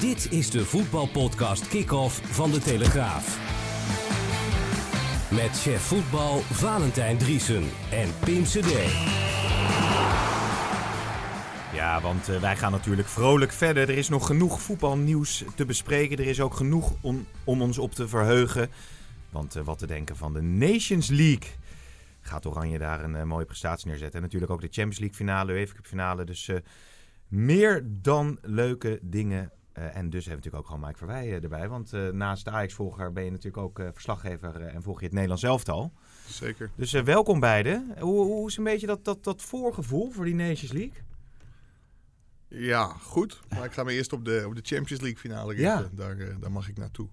Dit is de voetbalpodcast Kick-Off van De Telegraaf. Met chef voetbal Valentijn Driesen en Pim CD. Ja, want uh, wij gaan natuurlijk vrolijk verder. Er is nog genoeg voetbalnieuws te bespreken. Er is ook genoeg om, om ons op te verheugen. Want uh, wat te denken van de Nations League. Gaat Oranje daar een uh, mooie prestatie neerzetten. En natuurlijk ook de Champions League finale, UEFA Cup finale. Dus meer dan leuke dingen. En dus hebben we natuurlijk ook gewoon Mike Verwij erbij. Want naast de Ajax-volger ben je natuurlijk ook verslaggever en volg je het Nederlands elftal. Zeker. Dus welkom beiden. Hoe, hoe is een beetje dat, dat, dat voorgevoel voor die Nations League? Ja, goed. Maar ik ga me eerst op de, op de Champions League finale richten. Ja. Daar, daar mag ik naartoe.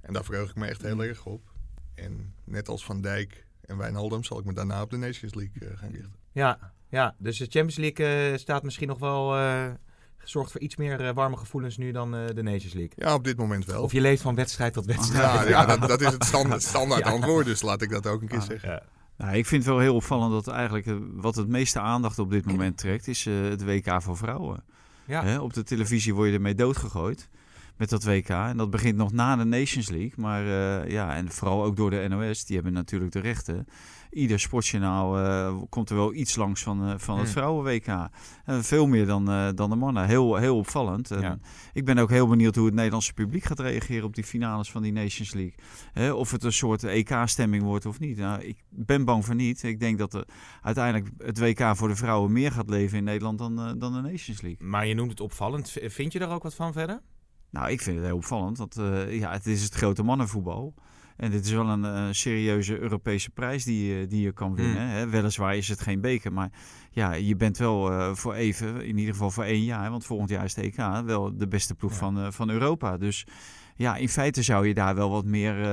En daar verheug ik me echt heel erg op. En net als Van Dijk en Wijnaldum zal ik me daarna op de Nations League gaan richten. Ja, ja, dus de Champions League uh, staat misschien nog wel... Zorgt voor iets meer warme gevoelens nu dan de Nations League. Ja, op dit moment wel. Of je leeft van wedstrijd tot wedstrijd. Ja, ja dat, dat, is het standaard, standaard antwoord. Dus laat ik dat ook een keer ah, zeggen. Nou, ik vind het wel heel opvallend dat eigenlijk wat het meeste aandacht op dit moment trekt, is het WK voor vrouwen. Ja. Hè, op de televisie word je ermee doodgegooid met dat WK. En dat begint nog na de Nations League. Maar uh, ja, en vooral ook door de NOS, die hebben natuurlijk de rechten. Ieder sportjournaal uh, komt er wel iets langs van, uh, van het vrouwen-WK. En veel meer dan, dan de mannen. Heel, heel opvallend. Ja. Ik ben ook heel benieuwd hoe het Nederlandse publiek gaat reageren op die finales van die Nations League. Of het een soort EK-stemming wordt of niet. Nou, ik ben bang voor niet. Ik denk dat er uiteindelijk het WK voor de vrouwen meer gaat leven in Nederland dan, dan de Nations League. Maar je noemt het opvallend. Vind je daar ook wat van verder? Nou, ik vind het heel opvallend. Want uh, ja, het is het grote mannenvoetbal. En dit is wel een uh, serieuze Europese prijs die, uh, die je kan winnen. Mm. Hè? Weliswaar is het geen beker, maar ja, je bent wel voor even, in ieder geval voor één jaar, want volgend jaar is de EK, wel de beste ploeg van, van Europa. Dus ja, in feite zou je daar wel wat meer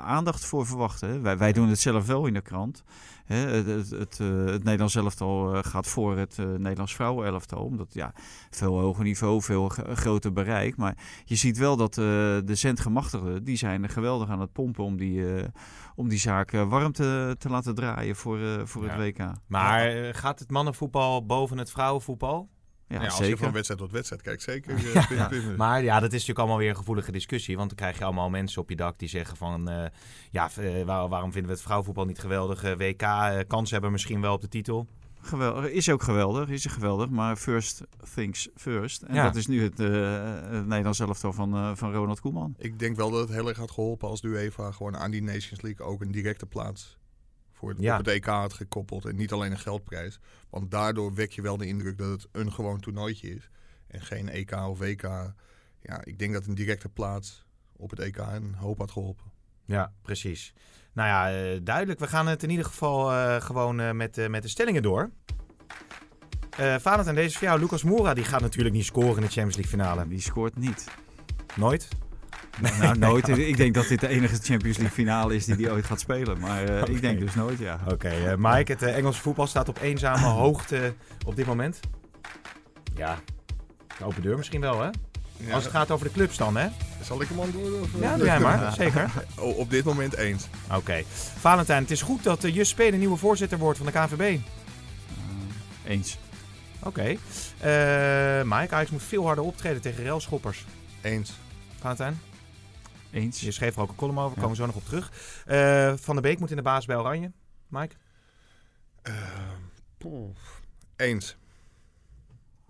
aandacht voor verwachten. Wij, wij doen het zelf wel in de krant. Hè, het, het, het, uh, het Nederlands elftal uh, gaat voor het uh, Nederlands vrouwenelftal. Omdat ja, veel hoger niveau, veel groter bereik. Maar je ziet wel dat de centgemachtigden, die zijn geweldig aan het pompen om die, om die zaak warm te, te laten draaien voor, voor het WK. Maar gaat het mannenvoetbal boven het vrouwenvoetbal? Ja, als je van wedstrijd tot wedstrijd kijkt, zeker. ja, Maar ja, dat is natuurlijk allemaal weer een gevoelige discussie. Want dan krijg je allemaal mensen op je dak die zeggen van... Uh, ja, uh, waarom vinden we het vrouwenvoetbal niet geweldig? Uh, WK, kans hebben misschien wel op de titel. Geweldig, is ook geweldig, is geweldig. Maar first things first. En dat is nu het, het Nederlands elftal van, van Ronald Koeman. Ik denk wel dat het heel erg had geholpen als de UEFA gewoon aan die Nations League ook een directe plaats voor het, ja. op het EK had gekoppeld. En niet alleen een geldprijs. Want daardoor wek je wel de indruk dat het een gewoon toernooitje is. En geen EK of WK. Ja, ik denk dat een directe plaats op het EK een hoop had geholpen. Ja, precies. Nou ja, uh, duidelijk. We gaan het in ieder geval uh, gewoon uh, met, met de stellingen door. Uh, en deze voor jou. Lucas Moura die gaat natuurlijk niet scoren in de Champions League finale. Die scoort niet. Nooit? Nou, nooit. Ik denk dat dit de enige Champions League finale is die hij ooit gaat spelen. Maar uh, okay. ik denk dus nooit, ja. Oké, okay, uh, Mike, het uh, Engelse voetbal staat op eenzame hoogte op dit moment. Ja, open deur misschien wel, hè? Ja. Als het gaat over de clubs dan, hè? Zal ik hem antwoorden? Of? Ja, doe jij maar. Zeker. Oh, op dit moment eens. Oké. Okay. Valentijn, het is goed dat uh, Jus Spelen nieuwe voorzitter wordt van de KNVB. eens. Oké. Okay. Mike, Ajax moet veel harder optreden tegen railschoppers. Eens. Valentijn? Eens. Je schreef er ook een column over, komen we zo nog op terug. Uh, Van der Beek moet in de baas bij Oranje. Mike? Uh, eens.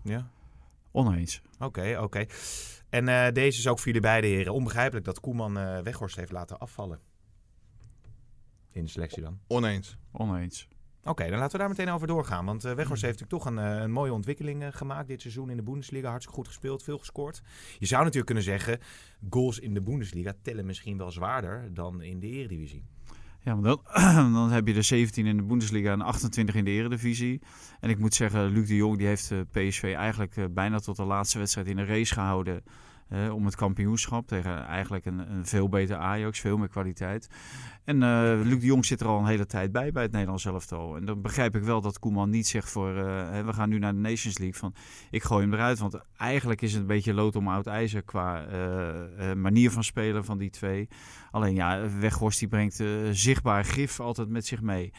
Ja? Oneens. Oké, okay, oké. Okay. En uh, deze is ook voor jullie beide heren. Onbegrijpelijk dat Koeman uh, Weghorst heeft laten afvallen. In de selectie dan? Oneens. Oneens. Oké, dan laten we daar meteen over doorgaan. Want uh, Weghorst heeft natuurlijk toch een, uh, een mooie ontwikkeling uh, gemaakt dit seizoen in de Bundesliga. Hartstikke goed gespeeld, veel gescoord. Je zou natuurlijk kunnen zeggen, goals in de Bundesliga tellen misschien wel zwaarder dan in de Eredivisie. Ja, maar dan, dan heb je er 17 in de Bundesliga en 28 in de Eredivisie. En ik moet zeggen, Luc de Jong die heeft PSV eigenlijk bijna tot de laatste wedstrijd in de race gehouden om het kampioenschap tegen eigenlijk een, een, veel beter Ajax, veel meer kwaliteit. En uh, Luc de Jong zit er al een hele tijd bij bij het Nederlands elftal. En dan begrijp ik wel dat Koeman niet zegt voor uh, we gaan nu naar de Nations League van ik gooi hem eruit. Want eigenlijk is het een beetje lood om oud ijzer qua uh, manier van spelen van die twee. Alleen ja, Weghorst die brengt zichtbaar gif altijd met zich mee.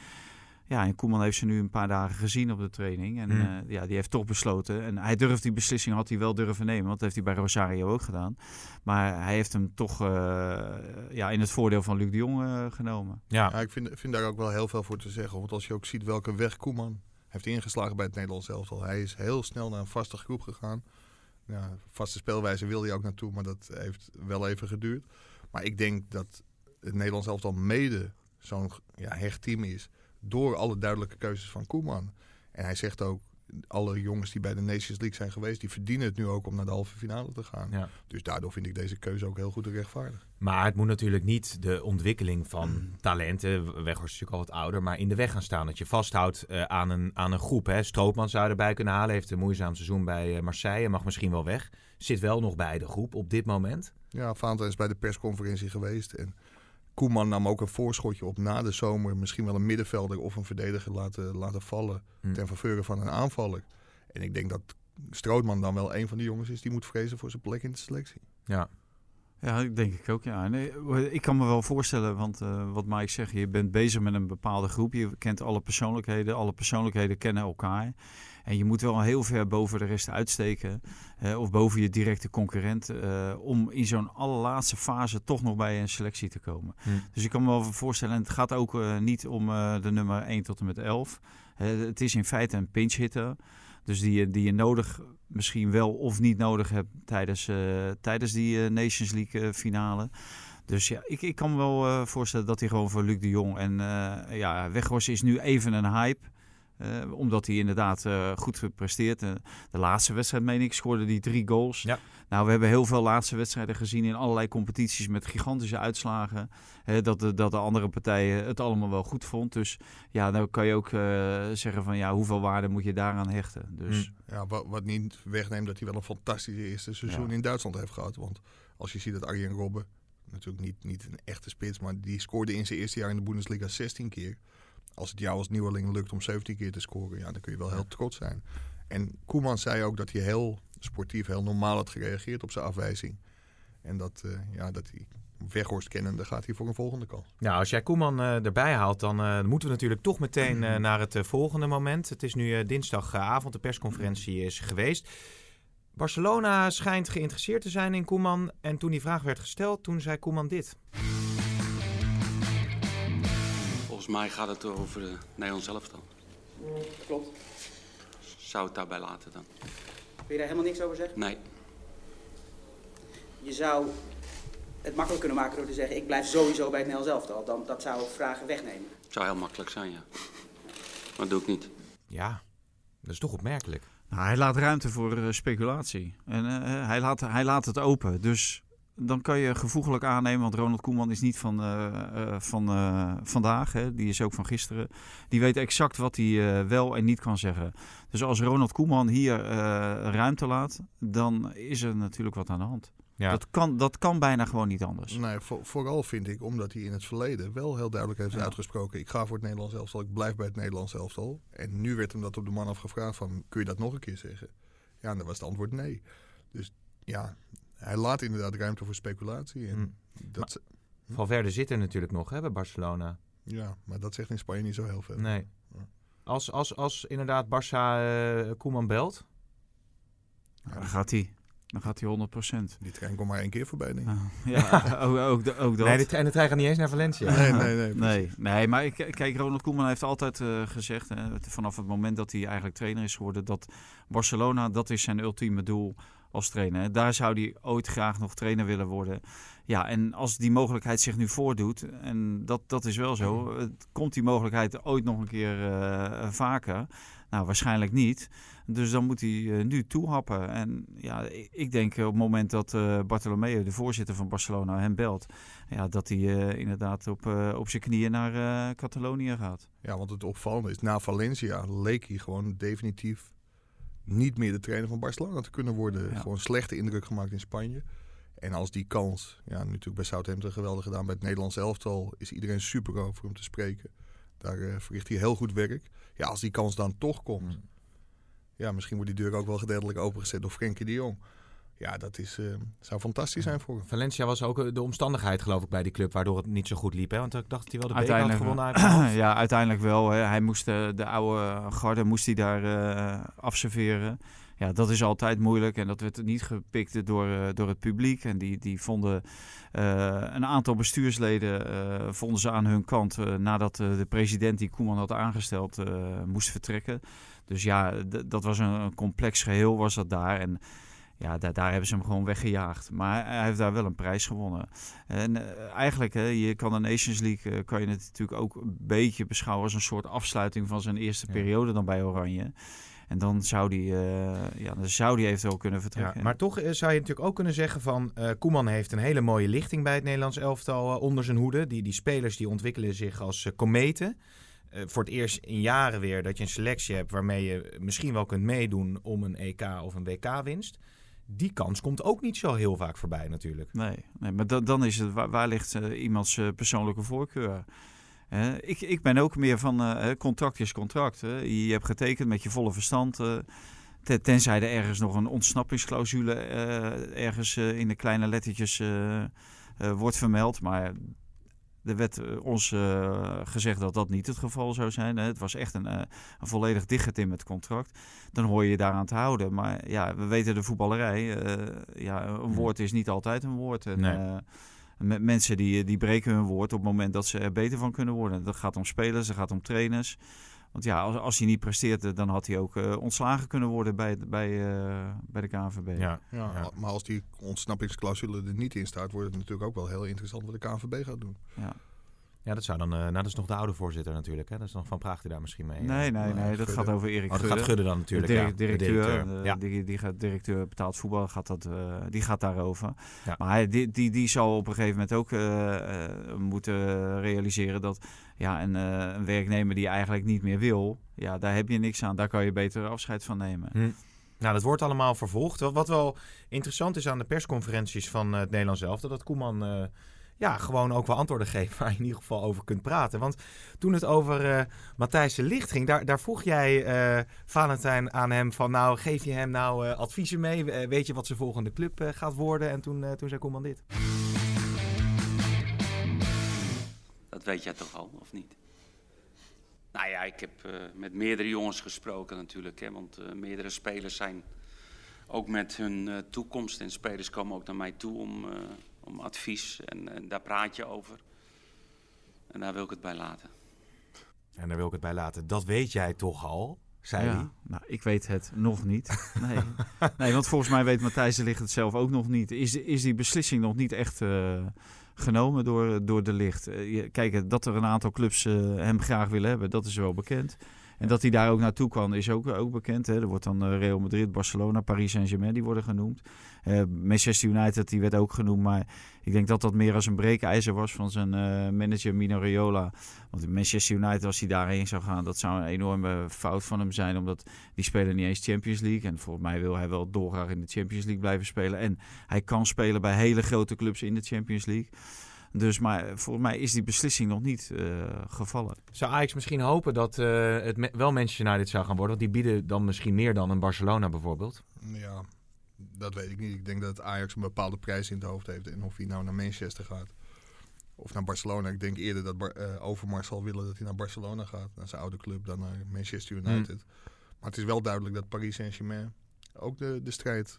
Ja, en Koeman heeft ze nu een paar dagen gezien op de training. En Hmm. ja, die heeft toch besloten. En hij durft die beslissing, had hij wel durven nemen. Want dat heeft hij bij Rosario ook gedaan. Maar hij heeft hem toch eh, ja, in het voordeel van Luc de Jong eh, genomen. Ja, Ja, ik vind, vind daar ook wel heel veel voor te zeggen. Want als je ook ziet welke weg Koeman heeft ingeslagen bij het Nederlands elftal. Hij is heel snel naar een vaste groep gegaan. Ja, vaste speelwijze wilde hij ook naartoe, maar dat heeft wel even geduurd. Maar ik denk dat het Nederlands elftal mede zo'n ja, hecht team is. Door alle duidelijke keuzes van Koeman. En hij zegt ook, alle jongens die bij de Nations League zijn geweest, die verdienen het nu ook om naar de halve finale te gaan. ja. Dus daardoor vind ik deze keuze ook heel goed en rechtvaardig. Maar het moet natuurlijk niet de ontwikkeling van talenten, Weghorst is natuurlijk al wat ouder, maar in de weg gaan staan. Dat je vasthoudt eh, aan, een, aan een groep. Hè. Stroopman zou erbij kunnen halen, heeft een moeizaam seizoen bij eh, Marseille, mag misschien wel weg. Zit wel nog bij de groep op dit moment. Ja, Vaanten is bij de persconferentie geweest. En Koeman nam ook een voorschotje op na de zomer. Misschien wel een middenvelder of een verdediger laten, laten vallen. Hm. Ten faveur van een aanvaller. En ik denk dat Strootman dan wel een van die jongens is die moet vrezen voor zijn plek in de selectie. Ja, Ja, dat denk ik ook. Ja. Nee, ik kan me wel voorstellen, want eh, wat Mike zegt, je bent bezig met een bepaalde groep. Je kent alle persoonlijkheden. Alle persoonlijkheden kennen elkaar. En je moet wel heel ver boven de rest uitsteken. of boven je directe concurrent. eh, om in zo'n allerlaatste fase toch nog bij een selectie te komen. Hm. Dus ik kan me wel voorstellen. En het gaat ook eh, niet om eh, de nummer 1 tot en met 11. Eh, het is in feite een pinch hitter. Dus die, je- die je nodig, misschien wel of niet nodig hebt tijdens, tijdens die Nations League finale. Dus ja, ik, ik kan me wel voorstellen dat hij gewoon voor Luc de Jong. En ja, Weghorst is nu even een hype. Eh, omdat hij inderdaad eh, goed gepresteerd. Eh, de laatste wedstrijd, meen ik, scoorde hij drie goals. Ja. Nou, we hebben heel veel laatste wedstrijden gezien in allerlei competities met gigantische uitslagen. Hè, dat, de, dat de andere partijen het allemaal wel goed vond. Dus ja, dan kan je ook zeggen van ja, hoeveel waarde moet je daaraan hechten. Dus Ja, wat, wat niet wegneemt dat hij wel een fantastische eerste seizoen Ja. in Duitsland heeft gehad. Want als je ziet dat Arjen Robben, natuurlijk niet, niet een echte spits, maar die scoorde in zijn eerste jaar in de Bundesliga 16 keer. Als het jou als nieuweling lukt om 17 keer te scoren, ja, dan kun je wel heel trots zijn. En Koeman zei ook dat hij heel sportief, heel normaal had gereageerd op zijn afwijzing. En dat, eh, ja, dat hij Weghorst kennende gaat hij voor een volgende kans. Nou, als jij Koeman eh, erbij haalt, dan eh, moeten we natuurlijk toch meteen eh, naar het volgende moment. Het is nu dinsdagavond, de persconferentie is geweest. Barcelona schijnt geïnteresseerd te zijn in Koeman. En toen die vraag werd gesteld, toen zei Koeman dit. Volgens mij gaat het over de Nederlands elftal. Klopt. Zou het daarbij laten dan? Wil je daar helemaal niks over zeggen? Nee. Je zou het makkelijk kunnen maken door te zeggen: ik blijf sowieso bij het Nederlands elftal. Dan, dat zou vragen wegnemen. Zou heel makkelijk zijn, ja. Maar dat doe ik niet. Ja, dat is toch opmerkelijk. Nou, hij laat ruimte voor eh, speculatie. En eh, hij, laat, hij laat het open. Dus dan kan je gevoeglijk aannemen, want Ronald Koeman is niet van, eh, eh, van eh, vandaag. Hè, die is ook van gisteren. Die weet exact wat hij eh, wel en niet kan zeggen. Dus als Ronald Koeman hier eh, ruimte laat, dan is er natuurlijk wat aan de hand. Ja. Dat, kan, dat kan bijna gewoon niet anders. Nee, voor- vooral vind ik, omdat hij in het verleden wel heel duidelijk heeft Ja. uitgesproken. Ik ga voor het Nederlands elftal, ik blijf bij het Nederlands elftal. En nu werd hem dat op de man afgevraagd van, kun je dat nog een keer zeggen? Ja, en dan was het antwoord nee. Dus ja, hij laat inderdaad ruimte voor speculatie. En Mm. dat, Valverde zit er natuurlijk nog hè, bij Barcelona. ja, maar dat zegt in Spanje niet zo heel veel. Nee. Als, als, als inderdaad Barça eh, Koeman belt, Ja, dan gaat hij. Dan gaat hij 100 procent. Die trein komt maar één keer voorbij, denk ik. ja, ook, ook, de- ook dat. Nee, de, en de trein gaat niet eens naar Valencia. Nee, nee, nee. Nee, nee, maar ik, kijk, Ronald Koeman heeft altijd eh, gezegd, hè, vanaf het moment dat hij eigenlijk trainer is geworden, dat Barcelona, dat is zijn ultieme doel als trainer. Daar zou hij ooit graag nog trainer willen worden. Ja, en als die mogelijkheid zich nu voordoet, en dat, dat is wel zo, het- komt die mogelijkheid ooit nog een keer eh, vaker? Nou, waarschijnlijk niet. Dus dan moet hij eh, nu toehappen. En ja, ik, ik denk op het moment dat eh Bartolomeo, de voorzitter van Barcelona, hem belt, ja, dat hij inderdaad op, op zijn knieën naar Catalonië gaat. Ja, want het opvallende is, na Valencia leek hij gewoon definitief niet meer de trainer van Barcelona te kunnen worden. Ja. Gewoon slechte indruk gemaakt in Spanje. En als die kans, ja, natuurlijk bij Southampton geweldig gedaan, bij het Nederlands elftal is iedereen super over hem te spreken. Daar eh, verricht hij heel goed werk. Ja, als die kans dan toch komt, Mm. ja, misschien wordt die deur ook wel gedeeltelijk opengezet door Frenkie de Jong. Ja, dat is, uh, zou fantastisch zijn voor hem. Valencia was ook de omstandigheid, geloof ik, bij die club waardoor het niet zo goed liep. Hè? Want ik dacht dat hij wel de beker had gewonnen. ja, uiteindelijk wel. Hè. Hij moest de, de oude garde moest hij daar uh, afserveren. Ja, dat is altijd moeilijk en dat werd niet gepikt door, uh, door het publiek. En die, die vonden een aantal bestuursleden vonden ze aan hun kant nadat de president die Koeman had aangesteld moest vertrekken. Dus ja, dat was een, een complex geheel was dat daar. En ja, daar, daar hebben ze hem gewoon weggejaagd. Maar hij heeft daar wel een prijs gewonnen. En uh, eigenlijk, hè, je kan de Nations League, uh, kan je het natuurlijk ook een beetje beschouwen als een soort afsluiting van zijn eerste periode dan bij Oranje. En dan zou die, uh, ja, dan zou die eventueel kunnen vertrekken. Ja, maar toch zou je natuurlijk ook kunnen zeggen van... Koeman heeft een hele mooie lichting bij het Nederlands elftal onder zijn hoede. Die, die spelers die ontwikkelen zich als kometen. voor het eerst in jaren weer dat je een selectie hebt... waarmee je misschien wel kunt meedoen om een EK of een WK-winst die kans komt ook niet zo heel vaak voorbij natuurlijk. Nee, nee maar dan, dan is het, waar, ligt uh, iemands uh, persoonlijke voorkeur? Ik, ik ben ook meer van contract is contract. Je hebt getekend met je volle verstand. Ten, tenzij er ergens nog een ontsnappingsclausule ergens in de kleine lettertjes wordt vermeld. Maar er werd eh, ons uh, gezegd dat dat niet het geval zou zijn. Het was echt een, uh, een volledig dichtgetimmerd contract. Dan hoor je je daaraan te houden. Maar ja, we weten de voetballerij. Uh, ja, een hmm. woord is niet altijd een woord. En, nee. mensen die, die breken hun woord op het moment dat ze er beter van kunnen worden. Dat gaat om spelers, dat gaat om trainers. Want ja, als, als hij niet presteert, dan had hij ook uh, ontslagen kunnen worden bij, bij, uh, bij de KNVB. Ja. Ja, Maar als die ontsnappingsclausule er niet in staat, wordt het natuurlijk ook wel heel interessant wat de KNVB gaat doen. Ja. Ja, dat zou dan. Uh, nou, dat is nog de oude voorzitter natuurlijk. Hè? Dat is nog van Praag die daar misschien mee. Nee, nee, nee. Dat gaat over Erik oh, dat gaat Gudde dan natuurlijk. De ja, directeur. directeur. ja. die, die gaat directeur betaald voetbal. Gaat dat, uh, die gaat daarover. Ja. Maar hij, die, die, die zal op een gegeven moment ook uh, moeten realiseren dat ja, een, een werknemer die eigenlijk niet meer wil, ja, daar heb je niks aan. Daar kan je beter afscheid van nemen. Hm. Nou, dat wordt allemaal vervolgd. Wat, wat wel interessant is aan de persconferenties van het Nederlands zelf, dat Koeman ja, gewoon ook wel antwoorden geven waar je in ieder geval over kunt praten. Want toen het over uh, Matthijs de Licht ging, daar, daar vroeg jij uh, Valentijn aan hem van nou, geef je hem nou uh, adviezen mee? weet je wat zijn volgende club gaat worden? En toen, toen zei Koeman dit. Dat weet jij toch al, of niet? Nou ja, ik heb met meerdere jongens gesproken natuurlijk. Hè, want meerdere spelers zijn ook met hun toekomst. En spelers komen ook naar mij toe om om advies en, en, daar praat je over. En daar wil ik het bij laten. En daar wil ik het bij laten. Dat weet jij toch al, zei ja, hij? Nou, ik weet het nog niet. Nee. nee, want volgens mij weet Matthijs de Ligt het zelf ook nog niet. Is, is die beslissing nog niet echt uh, genomen door, door de Licht? Uh, kijk, dat er een aantal clubs uh, hem graag willen hebben, dat is wel bekend. En dat hij daar ook naartoe kan, is ook, ook bekend. Hè. Er wordt dan eh, Real Madrid, Barcelona, Paris Saint-Germain, die worden genoemd. Uh, Manchester United, die werd ook genoemd. Maar ik denk dat dat meer als een breekijzer was van zijn uh, manager Mino Raiola. Want Manchester United, als hij daarheen zou gaan, dat zou een enorme fout van hem zijn. Omdat die spelen niet eens Champions League. En volgens mij wil hij wel dolgraag in de Champions League blijven spelen. En hij kan spelen bij hele grote clubs in de Champions League. Dus maar volgens mij is die beslissing nog niet uh, gevallen. Zou Ajax misschien hopen dat uh, het wel Manchester United zou gaan worden? Want die bieden dan misschien meer dan een Barcelona bijvoorbeeld. Ja, dat weet ik niet. Ik denk dat Ajax een bepaalde prijs in het hoofd heeft. En of hij nou naar Manchester gaat of naar Barcelona. Ik denk eerder dat Bar uh, Overmars zal willen dat hij naar Barcelona gaat. Naar zijn oude club dan naar Manchester United. Hmm. Maar het is wel duidelijk dat Paris Saint-Germain ook de, de strijd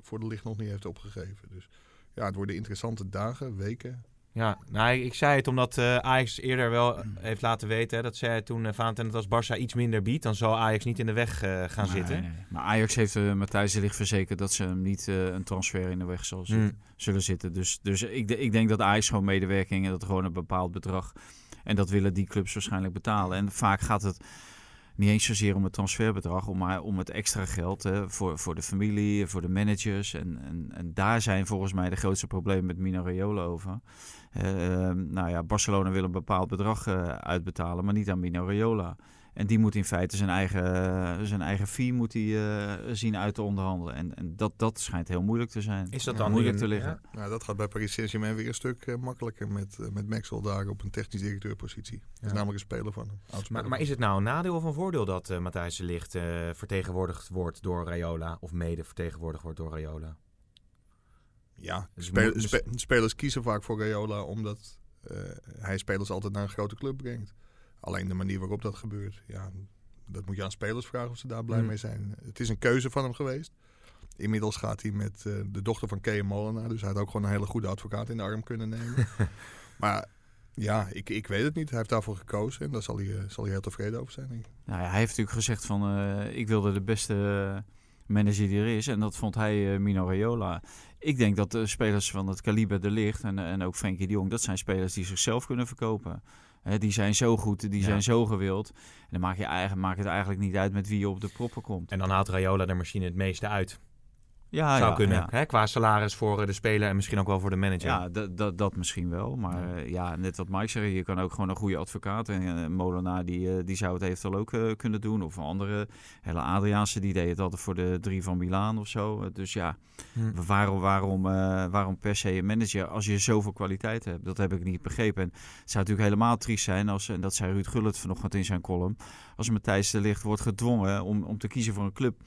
voor de licht nog niet heeft opgegeven. Dus ja, het worden interessante dagen, weken. Ja, nou, ik, zei het omdat uh, Ajax eerder wel heeft laten weten. Hè, dat zei toen uh, Valentijn dat als Barça iets minder biedt, dan zal Ajax niet in de weg uh, gaan zitten. Nee. Maar Ajax heeft uh, Matthijs de Ligt verzekerd dat ze hem niet een transfer in de weg zal zitten, mm. zullen zitten. Dus, dus ik, ik denk dat Ajax gewoon medewerking en dat gewoon een bepaald bedrag. En dat willen die clubs waarschijnlijk betalen. En vaak gaat het niet eens zozeer om het transferbedrag, maar om het extra geld hè, voor, voor de familie, voor de managers. En, en, en daar zijn volgens mij de grootste problemen met Mino Raiola over. Uh, nou ja, Barcelona wil een bepaald bedrag uh, uitbetalen, maar niet aan Mino Raiola. En die moet in feite zijn eigen, zijn eigen fee moet hij, uh, zien uit te onderhandelen. En, en dat, dat schijnt heel moeilijk te zijn. Is dat dan moeilijk te liggen? Ja. Nou, dat gaat bij Paris Saint-Germain weer een stuk uh, makkelijker met, uh, met Maxwell daar op een technisch directeurpositie. Dat ja. is namelijk een speler van hem. Maar, maar, is het nou een nadeel of een voordeel dat uh, Matthijs de Ligt vertegenwoordigd wordt door Rayola of mede vertegenwoordigd wordt door Rayola? Ja, Dus moet- spe- spelers kiezen vaak voor Rayola omdat eh, hij spelers altijd naar een grote club brengt. Alleen de manier waarop dat gebeurt, ja, dat moet je aan spelers vragen of ze daar blij Hmm. mee zijn. Het is een keuze van hem geweest. Inmiddels gaat hij met eh, de dochter van Kees Molenaar, dus hij had ook gewoon een hele goede advocaat in de arm kunnen nemen. maar ja, ik, ik weet het niet. Hij heeft daarvoor gekozen en daar zal hij, eh, zal hij heel tevreden over zijn. Denk ik. Nou ja, hij heeft natuurlijk gezegd van ik wilde de beste manager die er is. En dat vond hij eh, Mino Raiola. Ik denk dat de spelers van het kaliber de licht en, en ook Frenkie de Jong, dat zijn spelers die zichzelf kunnen verkopen. Hè, die zijn zo goed, die Ja. zijn zo gewild. En dan maakt, je eigen, maakt het eigenlijk niet uit met wie je op de proppen komt. En dan haalt Rayola er misschien het meeste uit. Ja, Zou ja, kunnen. Ja. Hè? Qua salaris voor eh, de speler en misschien ook wel voor de manager. Ja, dat, dat, dat misschien wel. Maar eh, ja, net wat Mike zei, je kan ook gewoon een goede advocaat. En uh, Molenaar, die, die zou het eventueel ook uh, kunnen doen. Of andere, hele Adriaanse, die deed het altijd voor de drie van Milaan of zo. dus ja, Hm. waarom, waarom, uh, waarom per se een manager als je zoveel kwaliteit hebt? Dat heb ik niet begrepen. En het zou natuurlijk helemaal triest zijn als, en dat zei Ruud Gullit vanochtend in zijn column, als Matthijs de Ligt wordt gedwongen om, om te kiezen voor een club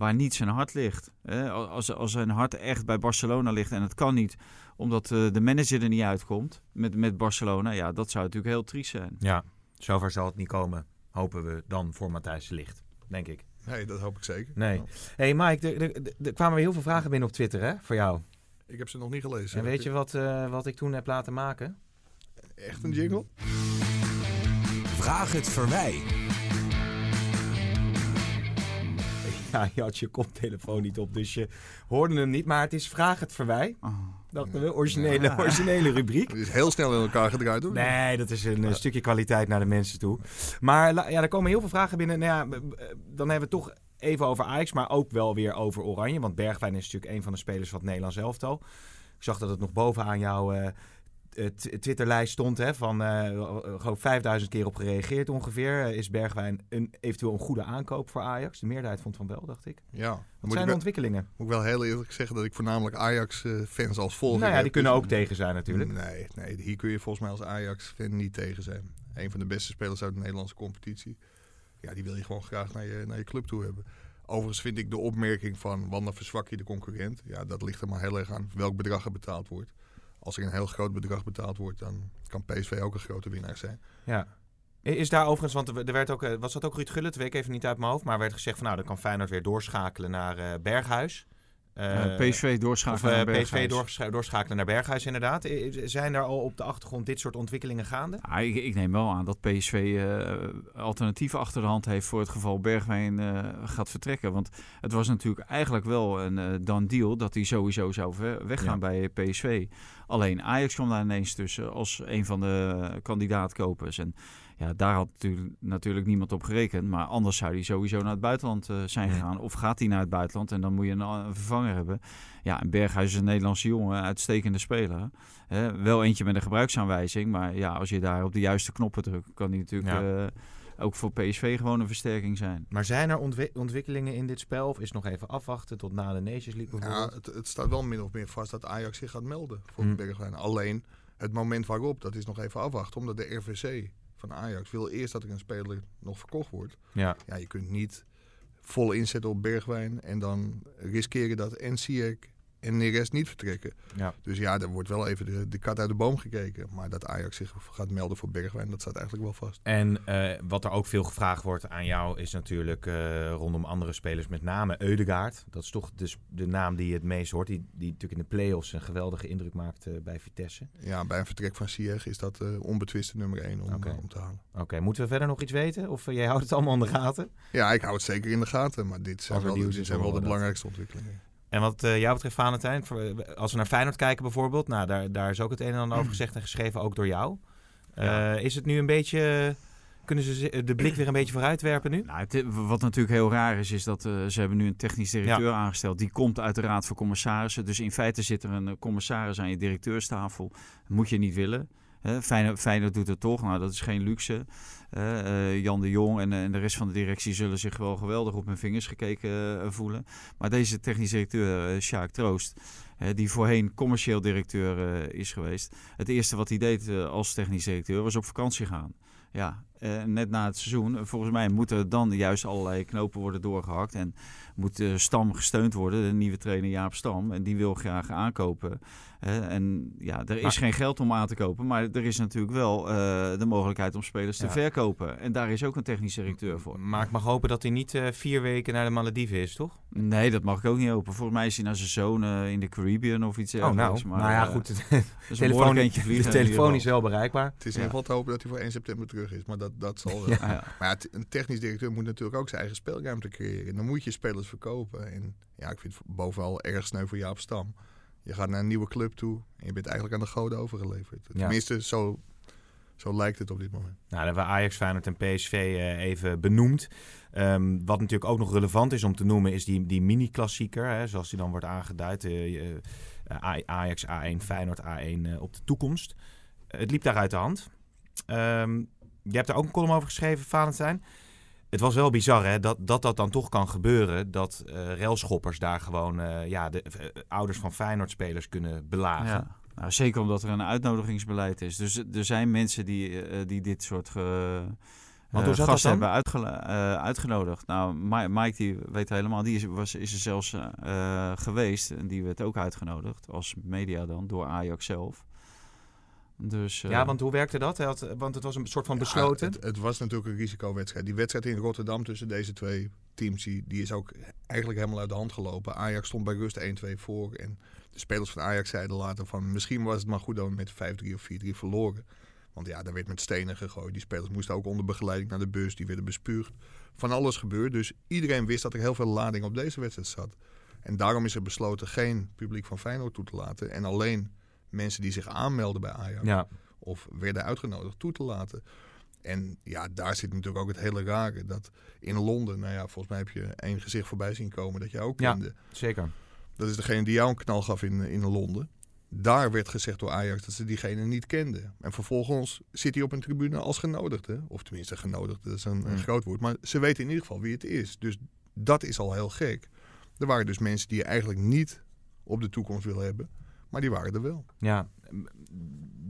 waar niet zijn hart ligt. Als, als zijn hart echt bij Barcelona ligt en het kan niet, omdat uh, de manager er niet uitkomt met, met Barcelona, ja, dat zou natuurlijk heel triest zijn. Ja, zover zal het niet komen, hopen we dan voor Matthijs de Ligt, denk ik. Nee, dat hoop ik zeker. Nee. hey Mike, er, er, er kwamen weer heel veel vragen binnen op Twitter hè, voor jou. Ik heb ze nog niet gelezen. En weet je wat, uh, wat ik toen heb laten maken? Echt een jingle? Vraag het Verwij. Ja, je had je koptelefoon niet op, dus je hoorde hem niet. Maar het is Vraag het Verwij. Oh. Dachten we, originele, ja. originele rubriek. Het is heel snel in elkaar gedraaid hoor. Nee, dat is een, een stukje kwaliteit naar de mensen toe. Maar ja, er komen heel veel vragen binnen. Nou ja, dan hebben we toch even over Ajax, maar ook wel weer over Oranje. Want Bergwijn is natuurlijk een van de spelers van het Nederlands elftal. Ik zag dat het nog bovenaan jouw uh, Twitterlijst stond. Hè, van uh, gewoon 5000 keer op gereageerd ongeveer. Is Bergwijn een, eventueel een goede aankoop voor Ajax? De meerderheid vond van wel, dacht ik. Ja. Wat moet zijn de ontwikkelingen? Moet ik wel heel eerlijk zeggen dat ik voornamelijk Ajax-fans als volger Nou ja, die heb, kunnen dus- ook tegen zijn natuurlijk. Nee, nee, hier kun je volgens mij als Ajax-fan niet tegen zijn. Een van de beste spelers uit de Nederlandse competitie. Ja, die wil je gewoon graag naar je, naar je club toe hebben. Overigens vind ik de opmerking van, dan verzwak je de concurrent. Ja, dat ligt er maar heel erg aan welk bedrag er betaald wordt. Als er een heel groot bedrag betaald wordt, dan kan PSV ook een grote winnaar zijn. Ja. Is daar overigens, want er werd ook, was dat ook Ruud Gullit, weet ik even niet uit mijn hoofd, maar werd gezegd van nou, dan kan Feyenoord weer doorschakelen naar uh, Berghuis. Uh, PSV doorschakelen of, uh, naar Berghuis. PSV doorsch doorschakelen naar Berghuis inderdaad. Zijn er al op de achtergrond dit soort ontwikkelingen gaande? Ik, ik, neem wel aan dat PSV uh, alternatieven achter de hand heeft voor het geval Bergwijn gaat vertrekken. Want het was natuurlijk eigenlijk wel een done deal dat hij sowieso zou weggaan ja. bij PSV. Alleen Ajax kwam daar ineens tussen als een van de kandidaatkopers. En ja, daar had natuurlijk, natuurlijk niemand op gerekend. Maar anders zou hij sowieso naar het buitenland uh, zijn gegaan. Of gaat hij naar het buitenland en dan moet je een, een vervanger hebben. Ja, en Berghuis is een Nederlandse jongen, uitstekende speler. Hè, wel eentje met een gebruiksaanwijzing. Maar ja, als je daar op de juiste knoppen drukt, kan hij natuurlijk ja. uh, ook voor PSV gewoon een versterking zijn. Maar zijn er ontwi ontwikkelingen in dit spel? Of is nog even afwachten tot na de Nations League bijvoorbeeld? Ja, het, het, staat wel min of meer vast dat Ajax zich gaat melden voor Hmm. Bergwijn. Alleen het moment waarop, dat is nog even afwachten. Omdat de RVC van Ajax wil eerst dat er een speler nog verkocht wordt. Ja. Ja, je kunt niet vol inzetten op Bergwijn en dan riskeren dat en Ziyech en Neres niet vertrekken. Ja. Dus ja, er wordt wel even de, de kat uit de boom gekeken. Maar dat Ajax zich gaat melden voor Bergwijn, dat staat eigenlijk wel vast. En uh, wat er ook veel gevraagd wordt aan jou is natuurlijk uh, rondom andere spelers, met name Eudegaard. Dat is toch dus de naam die je het meest hoort, die, die natuurlijk in de play-offs een geweldige indruk maakt uh, bij Vitesse. Ja, bij een vertrek van Ziyech is dat onbetwiste nummer 1 om, okay. om te halen. Oké, okay. moeten we verder nog iets weten? Of jij houdt het allemaal in de gaten? Ja, ik hou het zeker in de gaten, maar dit zijn wel, dit zijn wel de belangrijkste ontwikkelingen. En wat uh, jou betreft, Valentijn, als we naar Feyenoord kijken bijvoorbeeld, nou, daar, daar is ook het een en ander over gezegd en geschreven, ook door jou. Ja. Uh, is het nu een beetje, kunnen ze de blik weer een beetje vooruitwerpen nu? Nou, het, wat natuurlijk heel raar is, is dat uh, ze hebben nu een technisch directeur ja. aangesteld. Die komt uit de Raad van Commissarissen. Dus in feite zit er een commissaris aan je directeurstafel. Dat moet je niet willen. Feyenoord, doet het toch, nou dat is geen luxe. Uh, Jan de Jong en, en, de rest van de directie zullen zich wel geweldig op hun vingers gekeken uh, voelen. Maar deze technisch directeur, uh, Sjaak Troost, die voorheen commercieel directeur is geweest. Het eerste wat hij deed als technisch directeur was op vakantie gaan. Ja, net na het seizoen. Volgens mij moeten dan juist allerlei knopen worden doorgehakt. En moet Stam gesteund worden, de nieuwe trainer Jaap Stam. En die wil graag aankopen en ja, er is geen geld om aan te kopen, maar er is natuurlijk wel uh, de mogelijkheid om spelers te verkopen. En daar is ook een technisch directeur voor. Maar ik mag hopen dat hij niet uh, vier weken naar de Malediven is, toch? Nee, dat mag ik ook niet hopen. Volgens mij is hij naar zijn zoon uh, in de Caribbean of iets Oh, nou, maar, nou ja, goed. de telefoon, de telefoon is wel bereikbaar. Het is in ieder geval te hopen dat hij voor 1 september terug is, maar dat, dat zal wel. ja. Maar een technisch directeur moet natuurlijk ook zijn eigen speelruimte creëren. Dan moet je spelers verkopen. En ja, ik vind het bovenal erg sneu voor Jaap Stam. Je gaat naar een nieuwe club toe en je bent eigenlijk aan de goden overgeleverd. Tenminste, zo, zo lijkt het op dit moment. Nou, dan hebben we Ajax, Feyenoord en PSV uh, eh, even benoemd. Um, wat natuurlijk ook nog relevant is om te noemen, is die, die mini-klassieker, zoals die dan wordt aangeduid. Uh, uh, Ajax A1, Feyenoord A1 op de toekomst. het liep daar uit de hand. Um, je hebt er ook een column over geschreven, Valentijn het was wel bizar hè, dat, dat dat dan toch kan gebeuren. Dat uh, railschoppers daar gewoon uh, ja, de uh, ouders van Feyenoord-spelers kunnen belagen. Ja. Nou, zeker omdat er een uitnodigingsbeleid is. Dus er zijn mensen die, die dit soort gasten hebben uitgenodigd. Nou, Mike die weet helemaal, die is, was, is er zelfs geweest. En die werd ook uitgenodigd als media dan door Ajax zelf. Dus, ja, eh, want hoe werkte dat? Had, want het was een soort van besloten. het, het, was natuurlijk een risicowedstrijd. Die wedstrijd in Rotterdam tussen deze twee teams, die, die is ook eigenlijk helemaal uit de hand gelopen. Ajax stond bij rust 1-2 voor. En de spelers van Ajax zeiden later van misschien was het maar goed dat we met 5-3 of 4-3 verloren. Want ja, daar werd met stenen gegooid. Die spelers moesten ook onder begeleiding naar de bus. Die werden bespuugd. Van alles gebeurd. Dus iedereen wist dat er heel veel lading op deze wedstrijd zat. En daarom is er besloten geen publiek van Feyenoord toe te laten. En alleen mensen die zich aanmelden bij Ajax. Ja. Of werden uitgenodigd toe te laten. En ja, daar zit natuurlijk ook het hele rare. Dat in Londen, nou ja, volgens mij heb je één gezicht voorbij zien komen dat jij ook kende. Ja, zeker. Dat is degene die jou een knal gaf in, in Londen. Daar werd gezegd door Ajax dat ze diegene niet kenden. En vervolgens zit hij op een tribune als genodigde. Of tenminste genodigde, dat is een, een groot woord. Maar ze weten in ieder geval wie het is. Dus dat is al heel gek. Er waren dus mensen die je eigenlijk niet op de toekomst wil hebben. Maar die waren er wel. Ja,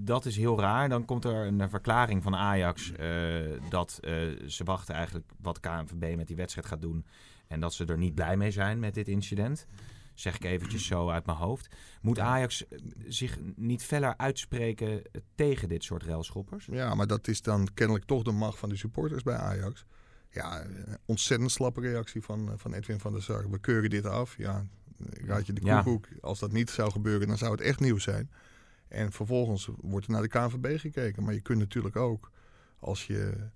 dat is heel raar. Dan komt er een verklaring van Ajax uh, dat uh, ze wachten eigenlijk wat KNVB met die wedstrijd gaat doen. En dat ze er niet blij mee zijn met dit incident. Zeg ik eventjes zo uit mijn hoofd. Moet Ajax eh, zich niet feller uitspreken tegen dit soort railschoppers? Ja, maar dat is dan kennelijk toch de macht van de supporters bij Ajax. Ja, ontzettend slappe reactie van, van Edwin van der Sar. We keuren dit af. Ja, raad je de koekoek. Als dat niet zou gebeuren, dan zou het echt nieuws zijn. En vervolgens wordt er naar de KNVB gekeken. Maar je kunt natuurlijk ook, als je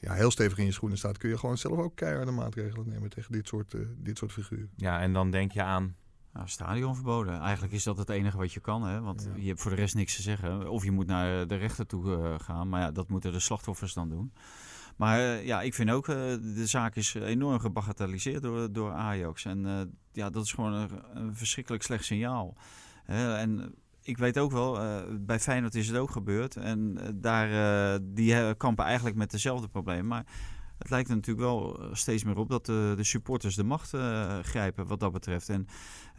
ja, heel stevig in je schoenen staat, kun je gewoon zelf ook keiharde maatregelen nemen tegen dit soort, uh, dit soort figuren. Ja, en dan denk je aan. Nou, stadion verboden. Eigenlijk is dat het enige wat je kan. Hè? Want je hebt voor de rest niks te zeggen. Of je moet naar de rechter toe uh, gaan. Maar ja, dat moeten de slachtoffers dan doen. Maar uh, ja, ik vind ook, uh, de zaak is enorm gebagatelliseerd door, door Ajax. En uh, ja, dat is gewoon een, een verschrikkelijk slecht signaal. en ik weet ook wel, bij Feyenoord is het ook gebeurd. En daar, die kampen eigenlijk met dezelfde problemen. Maar het lijkt er natuurlijk wel steeds meer op dat de, de supporters de macht grijpen wat dat betreft. En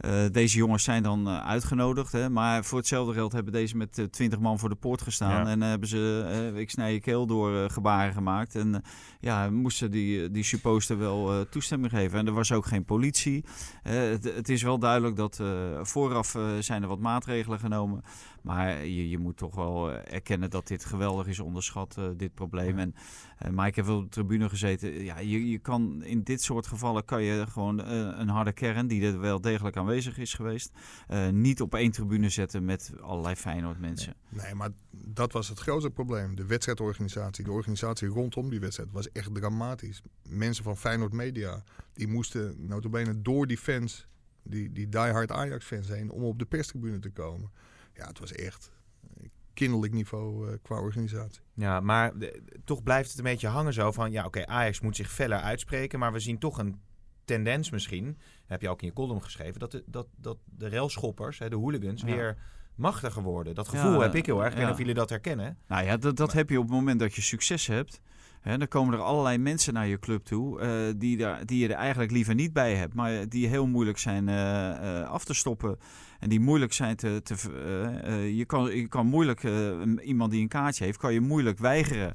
uh, deze jongens zijn dan uitgenodigd. Hè, maar voor hetzelfde geld hebben deze met twintig man voor de poort gestaan. Ja. En hebben ze, ik snij je keel door, gebaren gemaakt. En ja, moesten die, die supposter wel toestemming geven. En er was ook geen politie. Het, het, is wel duidelijk dat vooraf zijn er wat maatregelen genomen. Maar je, je moet toch wel erkennen dat dit geweldig is onderschat, dit probleem. En maar ik heb wel op de tribune gezeten. Ja, je, je kan in dit soort gevallen kan je gewoon een harde kern die er wel degelijk aanwezig is geweest. Uh, niet op één tribune zetten met allerlei Feyenoord mensen. Nee, nee, maar dat was het grootste probleem. De wedstrijdorganisatie, de organisatie rondom die wedstrijd was echt dramatisch. Mensen van Feyenoord Media, die moesten notabene door die fans, die, die diehard Ajax fans heen, om op de perstribune te komen. Ja, het was echt kinderlijk niveau uh, qua organisatie. Ja, maar de, toch blijft het een beetje hangen zo van... ja, oké, Ajax moet zich feller uitspreken... maar we zien toch een tendens misschien, heb je ook in je column geschreven, dat de, dat, dat de railschoppers, hè, de hooligans, weer machtiger worden. Dat gevoel heb ik heel erg. Ik weet niet of jullie dat herkennen. Nou ja, dat, dat heb je op het moment dat je succes hebt. Hè, dan komen er allerlei mensen naar je club toe uh, die, daar, die je er eigenlijk liever niet bij hebt. Maar die heel moeilijk zijn uh, uh, af te stoppen. En die moeilijk zijn te... te je, kan, je kan moeilijk, iemand die een kaartje heeft, kan je moeilijk weigeren.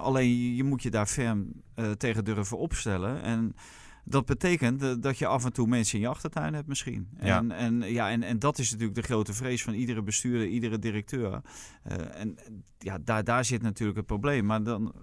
alleen je moet je daar ferm tegen durven opstellen. En dat betekent dat je af en toe mensen in je achtertuin hebt misschien. Ja. En, en, ja, en, en dat is natuurlijk de grote vrees van iedere bestuurder, iedere directeur. en ja, daar, daar zit natuurlijk het probleem. Maar dan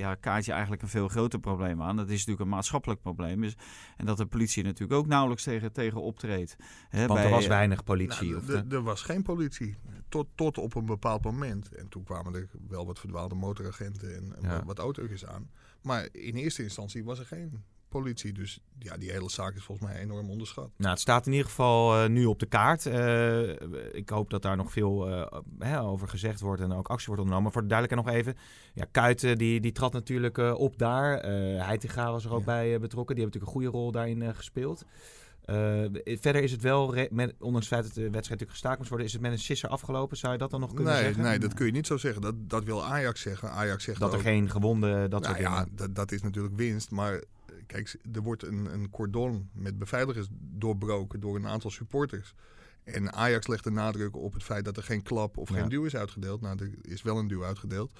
ja, kaart je eigenlijk een veel groter probleem aan. Dat is natuurlijk een maatschappelijk probleem. Is, en dat de politie natuurlijk ook nauwelijks tegen, tegen optreedt. Hè, Want er was weinig politie. Nou, of er was geen politie. Tot, tot op een bepaald moment. En toen kwamen er wel wat verdwaalde motoragenten en, en wat auto's aan. Maar in eerste instantie was er geen politie. Dus ja, die hele zaak is volgens mij enorm onderschat. Nou, het staat in ieder geval uh, nu op de kaart. Uh, ik hoop dat daar nog veel uh, hè, over gezegd wordt en ook actie wordt ondernomen. Maar voor de duidelijkheid nog even. Ja, Kuiten die, die trad natuurlijk op daar. Heitinga was er ook ja. bij betrokken. Die hebben natuurlijk een goede rol daarin gespeeld. verder is het wel, met, ondanks het feit dat de wedstrijd natuurlijk gestaakt moest worden, is het met een sisser afgelopen. Zou je dat dan nog kunnen nee, zeggen? Nee, dat kun je niet zo zeggen. Dat, dat wil Ajax zeggen. Ajax zegt dat er ook, geen gewonden, dat nou, soort ja, dat is natuurlijk winst. Maar kijk, er wordt een, een cordon met beveiligers doorbroken door een aantal supporters. En Ajax legt de nadruk op het feit dat er geen klap of Ja. geen duw is uitgedeeld. Nou, er is wel een duw uitgedeeld.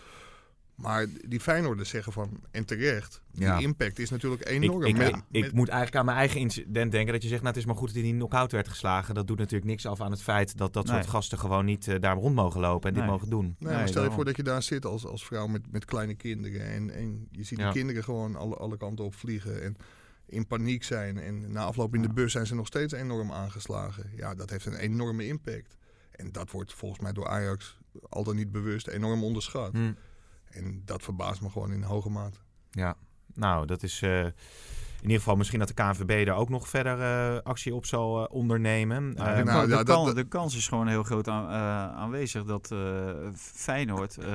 Maar die Feyenoorders zeggen van, en terecht, Ja. die impact is natuurlijk enorm. ik, Met- ik, ik met- moet eigenlijk aan mijn eigen incident denken. Dat je zegt, nou het is maar goed dat hij niet knock-out werd geslagen. Dat doet natuurlijk niks af aan het feit dat dat soort gasten gewoon niet eh, daar rond mogen lopen en dit mogen doen. Nee, maar stel je daarom. voor dat je daar zit als, als vrouw met, met kleine kinderen. En, en je ziet Ja. die kinderen gewoon alle, alle kanten op vliegen. En in paniek zijn. En na afloop in de bus zijn ze nog steeds enorm aangeslagen. Ja, dat heeft een enorme impact. En dat wordt volgens mij door Ajax al dan niet bewust enorm onderschat. Hm. En dat verbaast me gewoon in hoge mate. Ja, nou, dat is eh, in ieder geval misschien dat de KNVB daar ook nog verder eh, actie op zal eh, ondernemen. Nou, Eh, de, nou, kan- de, ja, dat- kan- dat- de kans is gewoon heel groot aan- eh, aanwezig dat eh, Feyenoord eh,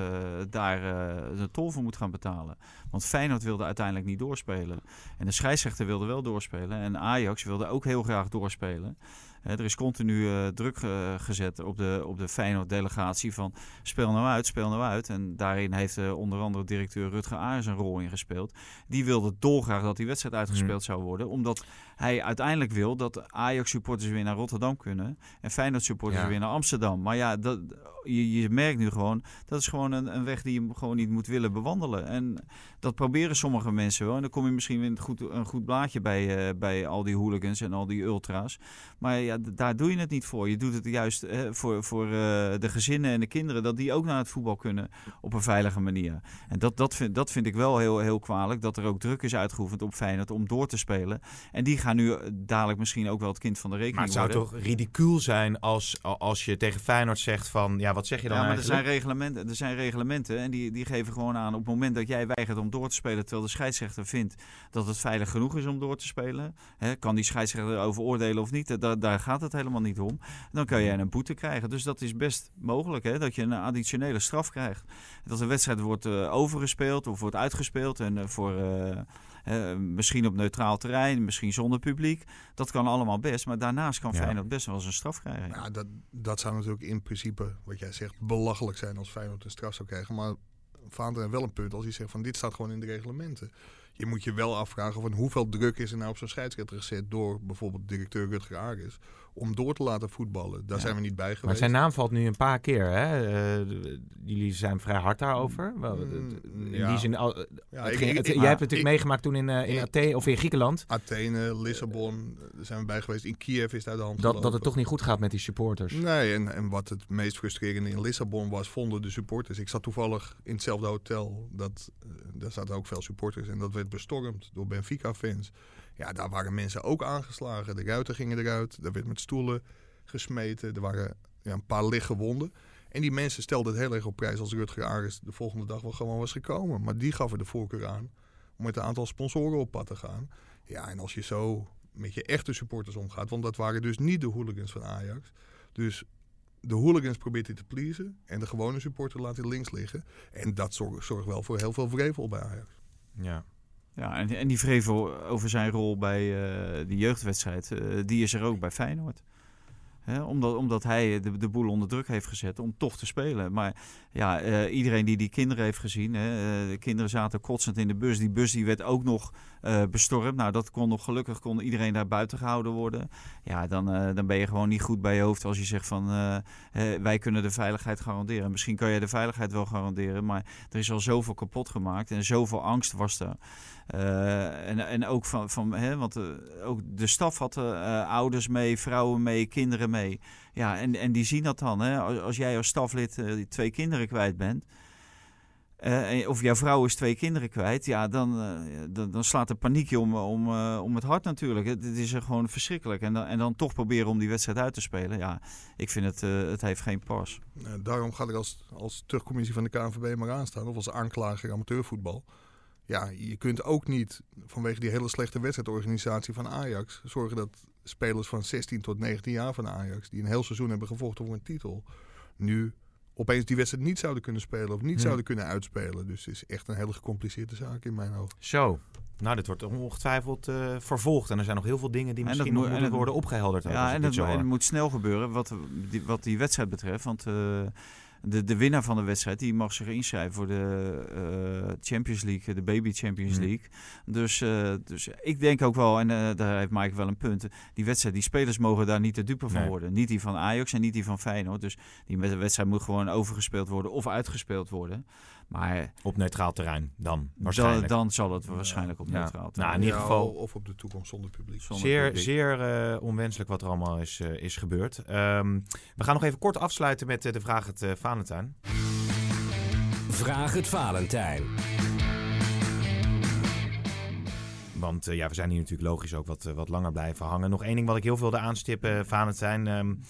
daar eh, de tol voor moet gaan betalen. Want Feyenoord wilde uiteindelijk niet doorspelen. En de scheidsrechter wilde wel doorspelen. En Ajax wilde ook heel graag doorspelen. Hè, er is continu eh, druk eh, gezet op de, op de Feyenoord-delegatie van speel nou uit, speel nou uit. En daarin heeft eh, onder andere directeur Rutger Aars een rol in gespeeld. Die wilde dolgraag dat die wedstrijd uitgespeeld zou worden. Omdat hij uiteindelijk wil dat Ajax-supporters weer naar Rotterdam kunnen. En Feyenoord-supporters Ja. weer naar Amsterdam. Maar ja, dat, je, je merkt nu gewoon, dat is gewoon een, een weg die je gewoon niet moet willen bewandelen. En dat proberen sommige mensen wel. En dan kom je misschien weer een goed, een goed blaadje bij, eh, bij al die hooligans en al die ultra's. Maar ja, daar doe je het niet voor. Je doet het juist eh, voor, voor eh, de gezinnen en de kinderen, dat die ook naar het voetbal kunnen op een veilige manier. En dat, dat, vind, dat vind ik wel heel, heel kwalijk, dat er ook druk is uitgeoefend op Feyenoord om door te spelen. En die gaan nu eh, dadelijk misschien ook wel het kind van de rekening maar het zou worden. toch ridicuul zijn als, als je tegen Feyenoord zegt van... Ja, wat zeg je dan Ja, maar er zijn reglementen, er zijn reglementen en die, die geven gewoon aan op het moment dat jij weigert om door te spelen, terwijl de scheidsrechter vindt dat het veilig genoeg is om door te spelen, hè, kan die scheidsrechter erover oordelen of niet, daar, daar gaat het helemaal niet om. Dan kan je een boete krijgen. Dus dat is best mogelijk, hè, dat je een additionele straf krijgt. Dat een wedstrijd wordt eh, overgespeeld of wordt uitgespeeld en eh, voor... eh, misschien op neutraal terrein, misschien zonder publiek. Dat kan allemaal best. Maar daarnaast kan Ja. Feyenoord best wel eens een straf krijgen. Ja, dat, dat zou natuurlijk in principe, wat jij zegt, belachelijk zijn als Feyenoord een straf zou krijgen. Maar Vaanderen heeft wel een punt als hij zegt van dit staat gewoon in de reglementen. Je moet je wel afvragen van hoeveel druk is er nou op zo'n scheidsrechter gezet door bijvoorbeeld directeur Rutger Aris om door te laten voetballen. Daar Ja. zijn we niet bij geweest. Maar zijn naam valt nu een paar keer, hè? Eh, d- jullie zijn vrij hard daarover. Mm, In ja. die zin, al- Ja, het ik- ging- ik- het- ik- jij hebt het natuurlijk meegemaakt toen in, eh, in Athene of in Griekenland. Athene, Lissabon, daar zijn we bij geweest. In Kiev is daar de hand Dat, dat het toch niet goed gaat met die supporters. Nee, en, en wat het meest frustrerende in Lissabon was, vonden de supporters. Ik zat toevallig in hetzelfde hotel. Dat, eh, daar zaten ook veel supporters. En dat werd bestormd door Benfica-fans. Ja, daar waren mensen ook aangeslagen. De ruiten gingen eruit. Er werd met stoelen gesmeten. Er waren ja, een paar lichtgewonden. En die mensen stelden het heel erg op prijs als Rutger Aris de volgende dag wel gewoon was gekomen. Maar die gaf er de voorkeur aan om met een aantal sponsoren op pad te gaan. Ja, en als je zo met je echte supporters omgaat, want dat waren dus niet de hooligans van Ajax. Dus de hooligans probeert hij te pleasen en de gewone supporter laat hij links liggen. En dat zorgt zorgt wel voor heel veel vrevel bij Ajax. Ja. Ja, en, en die vrevel over zijn rol bij eh die jeugdwedstrijd, eh, die is er ook bij Feyenoord. Omdat, omdat hij de, de boel onder druk heeft gezet om toch te spelen. Maar ja, eh, iedereen die die kinderen heeft gezien, hè, de kinderen zaten kotsend in de bus. Die bus die werd ook nog uh, bestormd. Nou, dat kon nog gelukkig kon iedereen daar buiten gehouden worden. Ja, dan, dan ben je gewoon niet goed bij je hoofd als je zegt van wij kunnen de veiligheid garanderen. Misschien kan je de veiligheid wel garanderen, maar er is al zoveel kapot gemaakt en zoveel angst was er. En, en ook van, van hè, want ook de staf had ouders mee, vrouwen mee, kinderen mee. Ja, en, en die zien dat dan. Hè? Als, jij als staflid twee kinderen kwijt bent. Uh, of jouw vrouw is twee kinderen kwijt, ja, dan, uh, dan, dan, slaat de paniekje om, om, uh, om het hart natuurlijk. Het, is gewoon verschrikkelijk. En dan, en dan toch proberen om die wedstrijd uit te spelen. Ja, ik vind het, het heeft geen pas. daarom ga ik als, als terugcommissie van de KNVB maar aanstaan. Of als aanklager amateurvoetbal. Ja, je kunt ook niet vanwege die hele slechte wedstrijdorganisatie van Ajax... zorgen dat spelers van 16 tot 19 jaar van Ajax... die een heel seizoen hebben gevochten voor een titel... nu opeens die wedstrijd niet zouden kunnen spelen of niet zouden kunnen uitspelen. Dus het is echt een hele gecompliceerde zaak in mijn ogen. Zo. Nou, dit wordt ongetwijfeld uh, vervolgd. En er zijn nog heel veel dingen die misschien nog moeten worden opgehelderd. Ja, en, het, en het moet snel gebeuren wat die, wat die wedstrijd betreft. Want uh, de, de winnaar van de wedstrijd die mag zich inschrijven voor de uh, Champions League, de Baby Champions hmm. League. Dus, uh, dus ik denk ook wel, en uh, daar heeft Mike wel een punt, die wedstrijd, die spelers mogen daar niet de dupe van worden. Niet die van Ajax en niet die van Feyenoord. Dus die wedstrijd moet gewoon overgespeeld worden of uitgespeeld worden. Maar op neutraal terrein dan waarschijnlijk. Dan, dan zal het waarschijnlijk op neutraal ja. terrein. Nou, in ieder geval of op de toekomst zonder publiek. Zonder zeer publiek. zeer uh, onwenselijk wat er allemaal is, uh, is gebeurd. Um, we gaan nog even kort afsluiten met uh, de vraag het Valentijn. Vraag het Valentijn. Want ja, we zijn hier natuurlijk logisch ook wat, wat langer blijven hangen. Nog één ding wat ik heel veel wilde aanstippen, Valentijn. Um,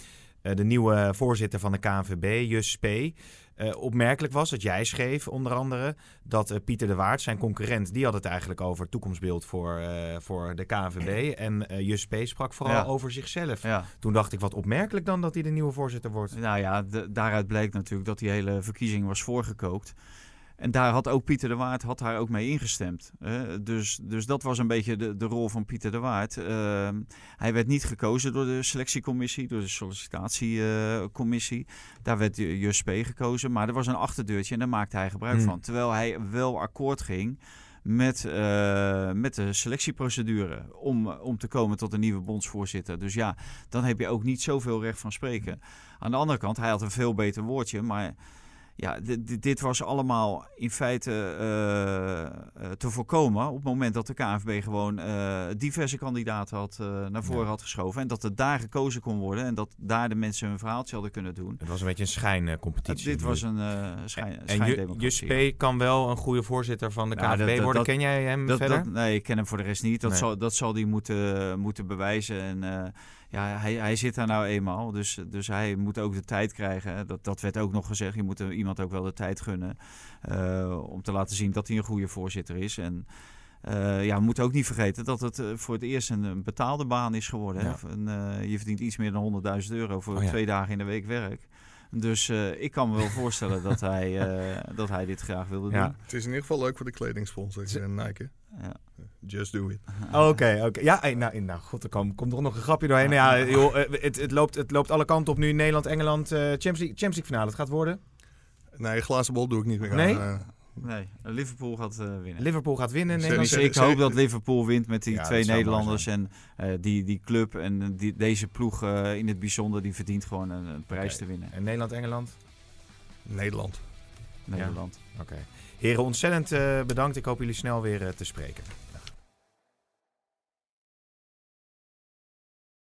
de nieuwe voorzitter van de KNVB, Jus Spee. Uh, opmerkelijk was dat jij schreef, onder andere, dat uh, Pieter de Waard, zijn concurrent, die had het eigenlijk over toekomstbeeld voor, uh, voor de KNVB. En P. sprak vooral ja. over zichzelf. Ja. Toen dacht ik, wat opmerkelijk dan dat hij de nieuwe voorzitter wordt. Nou ja, daaruit bleek natuurlijk dat die hele verkiezing was voorgekookt. En daar had ook Pieter de Waard had daar ook mee ingestemd. dus, dus dat was een beetje de, de rol van Pieter de Waard. Uh, hij werd niet gekozen door de selectiecommissie, door de sollicitatiecommissie. daar werd Jus P. gekozen, maar er was een achterdeurtje en daar maakte hij gebruik hmm. van. Terwijl hij wel akkoord ging met, uh, met de selectieprocedure om, om te komen tot een nieuwe bondsvoorzitter. Dus ja, dan heb je ook niet zoveel recht van spreken. Aan de andere kant, hij had een veel beter woordje, maar ja, dit was allemaal in feite uh, te voorkomen op het moment dat de KNVB gewoon uh, diverse kandidaten had, naar voren had geschoven. En dat er daar gekozen kon worden en dat daar de mensen hun verhaaltje hadden kunnen doen. Het was een beetje een schijncompetitie. dit was een schijn, En Juspe kan wel een goede voorzitter van de KNVB nou, worden. Ken jij hem dat, verder? nee, ik ken hem voor de rest niet. Dat, nee. zal, dat zal hij moeten, moeten bewijzen. En ja, hij, hij zit daar nou eenmaal. Dus, dus hij moet ook de tijd krijgen. Dat, dat werd ook nog gezegd. Je moet iemand ook wel de tijd gunnen. Uh, om te laten zien dat hij een goede voorzitter is. En uh, ja, we moeten ook niet vergeten dat het uh, voor het eerst een, een, betaalde baan is geworden. Ja. Je verdient iets meer dan 100.000 euro voor oh, ja. twee dagen in de week werk. Dus uh, ik kan me wel voorstellen dat, hij, uh, dat hij dit graag wilde ja. doen. Het is in ieder geval leuk voor de kledingsponsors en Nike. Ja. Just do it. Oké, oké. Okay. Ja, hey, nou, nou god, er komt, er nog een grapje doorheen. Ja, joh, het, het, loopt, het loopt alle kanten op nu. Nederland, Engeland, uh, Champions, League, Champions League finale. Het gaat worden? Nee, glazen bol doe ik niet meer aan. Nee? Nee, Liverpool gaat uh, winnen. Liverpool gaat winnen. Dus ik hoop dat Liverpool wint met die ja, twee Nederlanders. En uh, die, die club en die, deze ploeg uh, in het bijzonder, die verdient gewoon een, een prijs okay. te winnen. En Nederland-Engeland? Nederland. Nederland. Ja? Oké. Okay. Heren, ontzettend bedankt. Ik hoop jullie snel weer te spreken.